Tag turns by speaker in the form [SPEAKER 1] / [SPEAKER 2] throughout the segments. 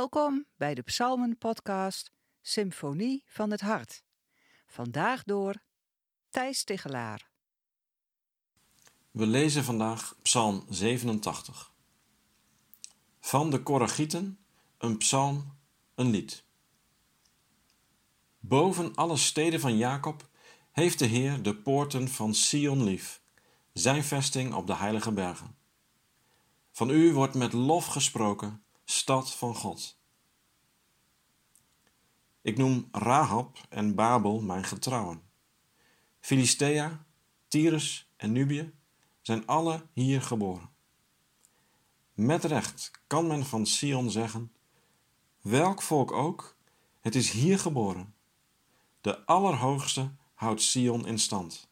[SPEAKER 1] Welkom bij de Psalmen-podcast Symfonie van het Hart. Vandaag door Thijs Tigelaar.
[SPEAKER 2] We lezen vandaag Psalm 87. Van de Koragieten, een psalm, een lied. Boven alle steden van Jacob heeft de Heer de poorten van Sion lief, zijn vesting op de heilige bergen. Van u wordt met lof gesproken stad van God. Ik noem Rahab en Babel mijn getrouwen. Filistea, Tyrus en Nubië zijn alle hier geboren. Met recht kan men van Sion zeggen: welk volk ook, het is hier geboren. De Allerhoogste houdt Sion in stand.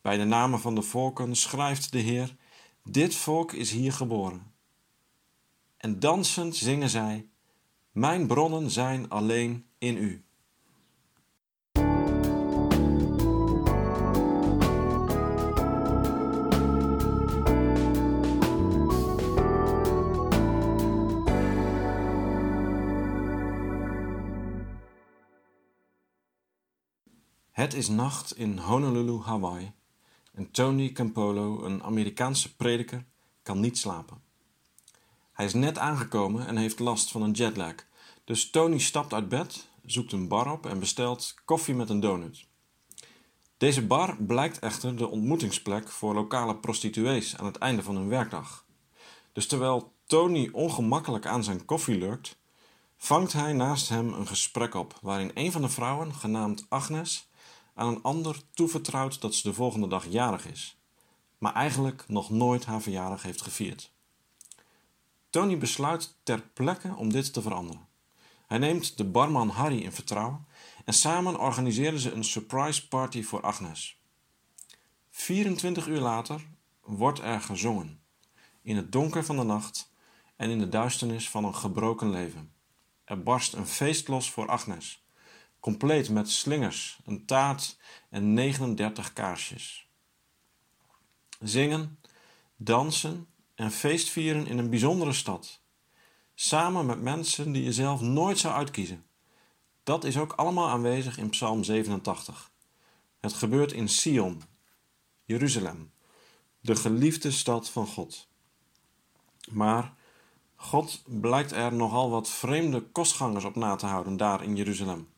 [SPEAKER 2] Bij de namen van de volken schrijft de Heer: Dit volk is hier geboren en dansend zingen zij: Mijn bronnen zijn alleen in u. Het is nacht in Honolulu, Hawaii en Tony Campolo, een Amerikaanse prediker, kan niet slapen. Hij is net aangekomen en heeft last van een jetlag. Dus Tony stapt uit bed, zoekt een bar op en bestelt koffie met een donut. Deze bar blijkt echter de ontmoetingsplek voor lokale prostituees aan het einde van hun werkdag. Dus terwijl Tony ongemakkelijk aan zijn koffie lurkt, vangt hij naast hem een gesprek op waarin een van de vrouwen, genaamd Agnes, aan een ander toevertrouwt dat ze de volgende dag jarig is, maar eigenlijk nog nooit haar verjaardag heeft gevierd. Tony besluit ter plekke om dit te veranderen. Hij neemt de barman Harry in vertrouwen en samen organiseren ze een surprise party voor Agnes. 24 uur later wordt er gezongen, in het donker van de nacht en in de duisternis van een gebroken leven. Er barst een feest los voor Agnes, compleet met slingers, een taart en 39 kaarsjes. Zingen, dansen en feestvieren in een bijzondere stad. Samen met mensen die je zelf nooit zou uitkiezen. Dat is ook allemaal aanwezig in Psalm 87. Het gebeurt in Sion, Jeruzalem, de geliefde stad van God. Maar God blijkt er nogal wat vreemde kostgangers op na te houden daar in Jeruzalem.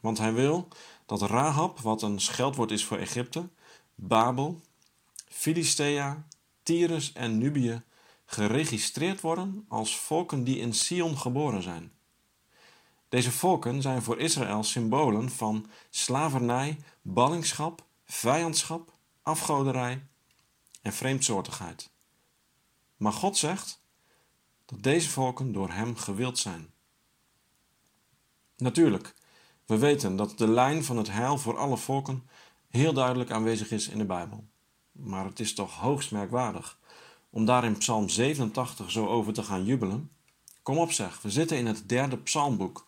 [SPEAKER 2] Want hij wil dat Rahab, wat een scheldwoord is voor Egypte, Babel, Filistea, Tyrus en Nubië geregistreerd worden als volken die in Sion geboren zijn. Deze volken zijn voor Israël symbolen van slavernij, ballingschap, vijandschap, afgoderij en vreemdsoortigheid. Maar God zegt dat deze volken door Hem gewild zijn. Natuurlijk, we weten dat de lijn van het heil voor alle volken heel duidelijk aanwezig is in de Bijbel. Maar het is toch hoogst merkwaardig om daar in Psalm 87 zo over te gaan jubelen. Kom op zeg, we zitten in het derde psalmboek.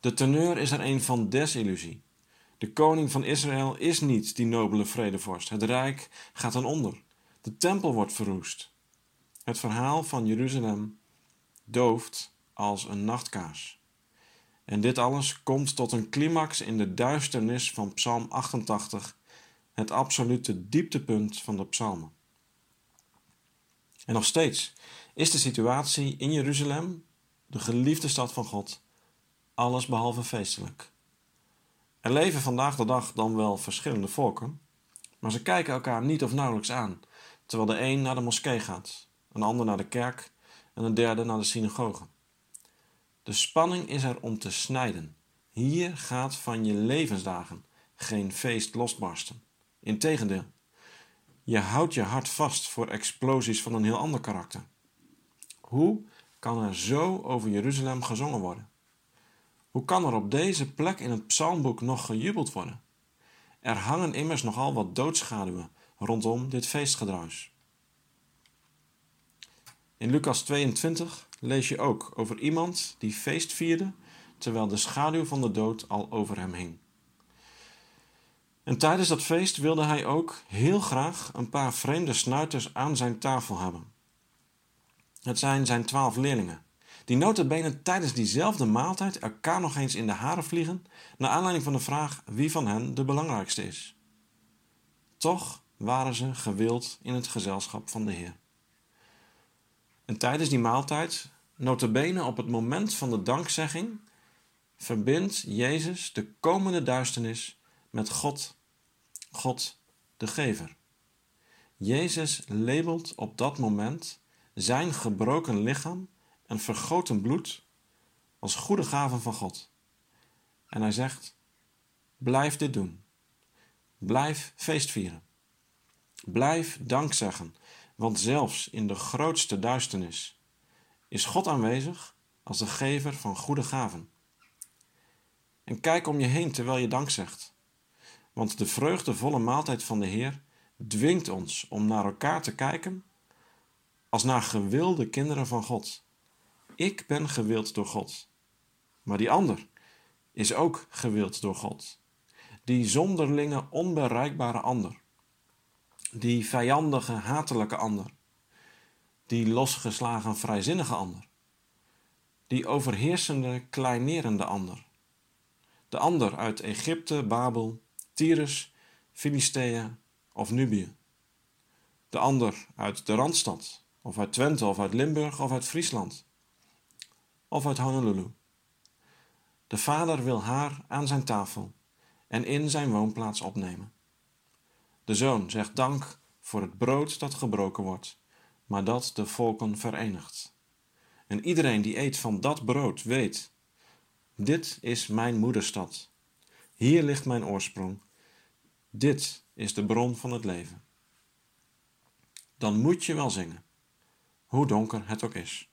[SPEAKER 2] De teneur is er een van desillusie. De koning van Israël is niet die nobele vredevorst. Het rijk gaat ten onder. De tempel wordt verroest. Het verhaal van Jeruzalem dooft als een nachtkaars. En dit alles komt tot een climax in de duisternis van Psalm 88 het absolute dieptepunt van de psalmen. En nog steeds is de situatie in Jeruzalem, de geliefde stad van God, alles behalve feestelijk. Er leven vandaag de dag dan wel verschillende volken, maar ze kijken elkaar niet of nauwelijks aan, terwijl de een naar de moskee gaat, een ander naar de kerk en een derde naar de synagoge. De spanning is er om te snijden. Hier gaat van je levensdagen geen feest losbarsten. Integendeel, je houdt je hart vast voor explosies van een heel ander karakter. Hoe kan er zo over Jeruzalem gezongen worden? Hoe kan er op deze plek in het psalmboek nog gejubeld worden? Er hangen immers nogal wat doodschaduwen rondom dit feestgedruis. In Lucas 22 lees je ook over iemand die feest vierde terwijl de schaduw van de dood al over hem hing. En tijdens dat feest wilde hij ook heel graag een paar vreemde snuiters aan zijn tafel hebben. Het zijn zijn twaalf leerlingen, die notabene tijdens diezelfde maaltijd elkaar nog eens in de haren vliegen, naar aanleiding van de vraag wie van hen de belangrijkste is. Toch waren ze gewild in het gezelschap van de Heer. En tijdens die maaltijd, notabene op het moment van de dankzegging, verbindt Jezus de komende duisternis met God, God de Gever. Jezus labelt op dat moment zijn gebroken lichaam en vergoten bloed als goede gaven van God. En hij zegt: Blijf dit doen. Blijf feestvieren. Blijf dankzeggen, want zelfs in de grootste duisternis is God aanwezig als de gever van goede gaven. En kijk om je heen terwijl je dank zegt, want de vreugdevolle maaltijd van de Heer dwingt ons om naar elkaar te kijken als naar gewilde kinderen van God. Ik ben gewild door God, maar die ander is ook gewild door God. Die zonderlinge, onbereikbare ander, die vijandige, hatelijke ander, die losgeslagen, vrijzinnige ander, die overheersende, kleinerende ander, de ander uit Egypte, Babel, Tyrus, Filistea of Nubië. De ander uit de Randstad, of uit Twente, of uit Limburg, of uit Friesland, of uit Honolulu. De vader wil haar aan zijn tafel en in zijn woonplaats opnemen. De zoon zegt dank voor het brood dat gebroken wordt, maar dat de volken verenigt. En iedereen die eet van dat brood weet: dit is mijn moederstad. Hier ligt mijn oorsprong. Dit is de bron van het leven. Dan moet je wel zingen, hoe donker het ook is.